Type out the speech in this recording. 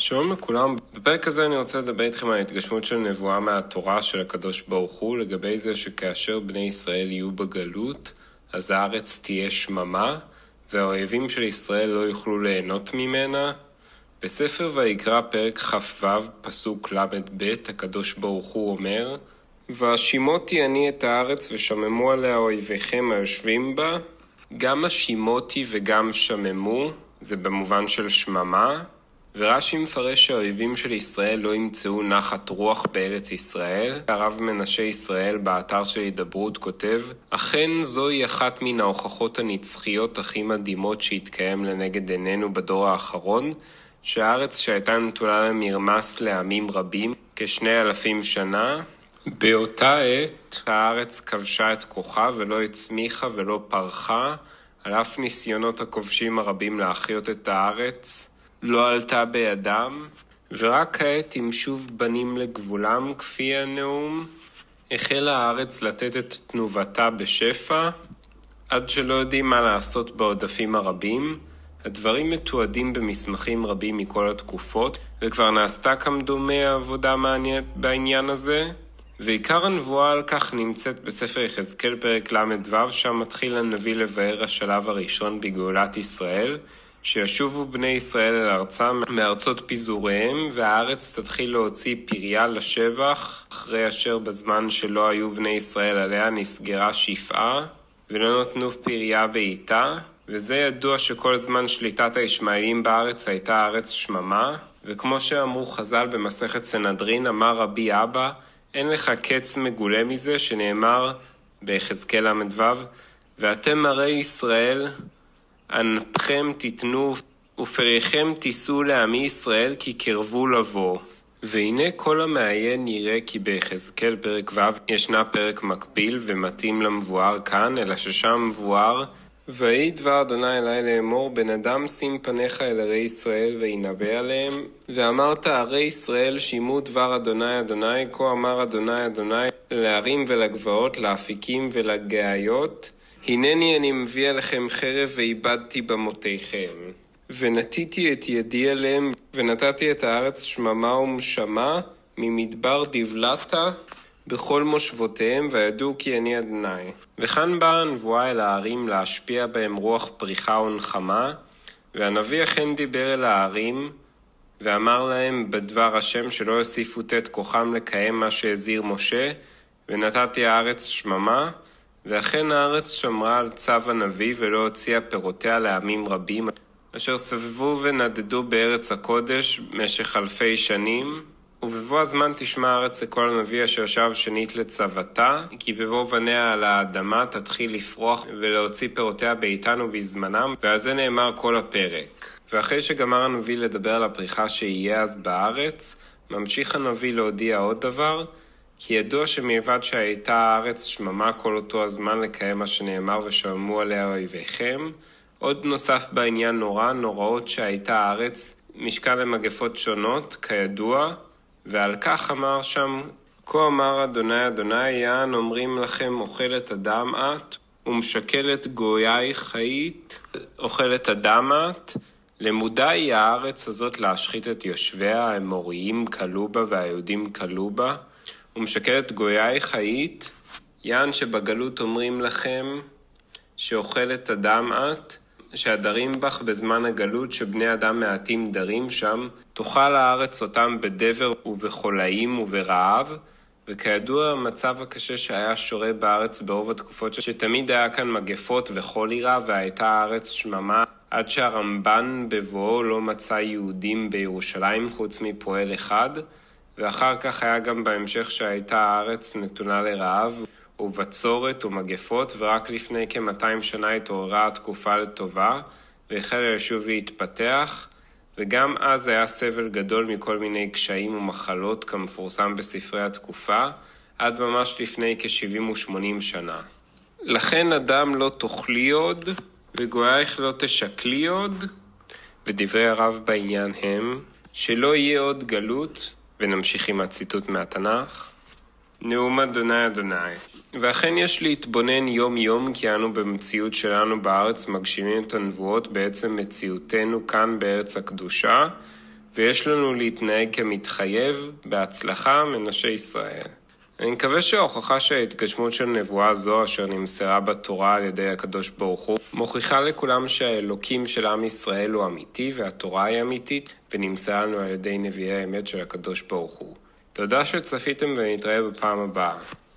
שלום לכולם, בפרק הזה אני רוצה לדבר איתכם על התגשמות של נבואה מהתורה של הקדוש ברוך הוא לגבי זה שכאשר בני ישראל יהיו בגלות, אז הארץ תהיה שממה, והאויבים של ישראל לא יוכלו ליהנות ממנה. בספר ויקרא פרק כ"ו פסוק ל"ב הקדוש ברוך הוא אומר והשימותי אני את הארץ ושממו עליה אויביכם היושבים בה גם השימותי וגם שממו זה במובן של שממה ורש"י מפרש שהאויבים של ישראל לא ימצאו נחת רוח בארץ ישראל. הרב מנשה ישראל באתר של הידברות כותב אכן זוהי אחת מן ההוכחות הנצחיות הכי מדהימות שהתקיים לנגד עינינו בדור האחרון שהארץ שהייתה נתונה למרמס לעמים רבים כשני אלפים שנה באותה עת הארץ כבשה את כוחה ולא הצמיחה ולא פרחה על אף ניסיונות הכובשים הרבים להחיות את הארץ לא עלתה בידם, ורק כעת עם שוב בנים לגבולם, כפי הנאום, החלה הארץ לתת את תנובתה בשפע, עד שלא יודעים מה לעשות בעודפים הרבים. הדברים מתועדים במסמכים רבים מכל התקופות, וכבר נעשתה כמדומה עבודה מעניינת בעניין הזה. ועיקר הנבואה על כך נמצאת בספר יחזקאל פרק ל"ו, שם מתחיל הנביא לבאר השלב הראשון בגאולת ישראל, שישובו בני ישראל אל ארצם מארצות פיזוריהם, והארץ תתחיל להוציא פריה לשבח, אחרי אשר בזמן שלא היו בני ישראל עליה נסגרה שפעה, ולא נתנו פריה בעיטה, וזה ידוע שכל זמן שליטת הישמעאלים בארץ הייתה ארץ שממה, וכמו שאמרו חז"ל במסכת סנהדרין, אמר רבי אבא, אין לך קץ מגולה מזה, שנאמר ביחזקאל ל"ו, ואתם הרי ישראל ענפכם תיתנו ופריכם תישאו לעמי ישראל כי קרבו לבוא. והנה כל המעיין נראה כי ביחזקאל פרק ו' ישנה פרק מקביל ומתאים למבואר כאן, אלא ששם מבואר ויהי דבר אדוני אלי לאמור, בן אדם שים פניך אל ערי ישראל וינבא עליהם, ואמרת ערי ישראל שימו דבר אדוני אדוני, כה אמר אדוני אדוני לערים ולגבעות, לאפיקים ולגאיות, הנני אני מביא עליכם חרב ואיבדתי במותיכם. ונטיתי את ידי עליהם, ונתתי את הארץ שממה ומשמה, ממדבר דבלתה, בכל מושבותיהם, וידעו כי אני אדוני. וכאן באה הנבואה אל הערים להשפיע בהם רוח פריחה ונחמה, והנביא אכן דיבר אל הערים, ואמר להם בדבר השם שלא יוסיפו תת כוחם לקיים מה שהזהיר משה, ונתתי הארץ שממה, ואכן הארץ שמרה על צו הנביא ולא הוציאה פירותיה לעמים רבים, אשר סבבו ונדדו בארץ הקודש במשך אלפי שנים, ובבוא הזמן תשמע הארץ לקול הנביא אשר שב שנית לצוותה, כי בבוא בניה על האדמה תתחיל לפרוח ולהוציא פירותיה בעיתן ובזמנם, ועל זה נאמר כל הפרק. ואחרי שגמר הנביא לדבר על הפריחה שיהיה אז בארץ, ממשיך הנביא להודיע עוד דבר, כי ידוע שמלבד שהייתה הארץ שממה כל אותו הזמן לקיים מה שנאמר ושמעו עליה אויביכם, עוד נוסף בעניין נורא, נוראות שהייתה הארץ משכן למגפות שונות, כידוע, ועל כך אמר שם, כה אמר אדוני אדוני, יען אומרים לכם אוכלת אדם את, ומשקלת גוייך היית, אוכלת אדם את, למודה היא הארץ הזאת להשחית את יושביה, האמוריים כלו בה והיהודים כלו בה, ומשקרת גוייך היית, יען שבגלות אומרים לכם שאוכלת אדם את, שהדרים בך בזמן הגלות שבני אדם מעטים דרים שם, תאכל הארץ אותם בדבר ובחולאים וברעב, וכידוע המצב הקשה שהיה שורה בארץ ברוב התקופות שתמיד היה כאן מגפות וכולירה והייתה הארץ שממה עד שהרמב"ן בבואו לא מצא יהודים בירושלים חוץ מפועל אחד, ואחר כך היה גם בהמשך שהייתה הארץ נתונה לרעב ובצורת ומגפות, ורק לפני כ-200 שנה התעוררה התקופה לטובה, והחל היישוב להתפתח, וגם אז היה סבל גדול מכל מיני קשיים ומחלות, כמפורסם בספרי התקופה, עד ממש לפני כ-70 ו-80 שנה. לכן אדם לא תאכלי עוד, וגוייך לא תשקלי עוד, ודברי הרב בעניין הם, שלא יהיה עוד גלות, ונמשיך עם הציטוט מהתנ"ך. נאום אדוני אדוני. ואכן יש להתבונן יום יום כי אנו במציאות שלנו בארץ מגשימים את הנבואות בעצם מציאותנו כאן בארץ הקדושה ויש לנו להתנהג כמתחייב, בהצלחה, מנשה ישראל. אני מקווה שההוכחה שההתגשמות של נבואה זו, אשר נמסרה בתורה על ידי הקדוש ברוך הוא, מוכיחה לכולם שהאלוקים של עם ישראל הוא אמיתי והתורה היא אמיתית, ונמסרה לנו על ידי נביאי האמת של הקדוש ברוך הוא. תודה שצפיתם ונתראה בפעם הבאה.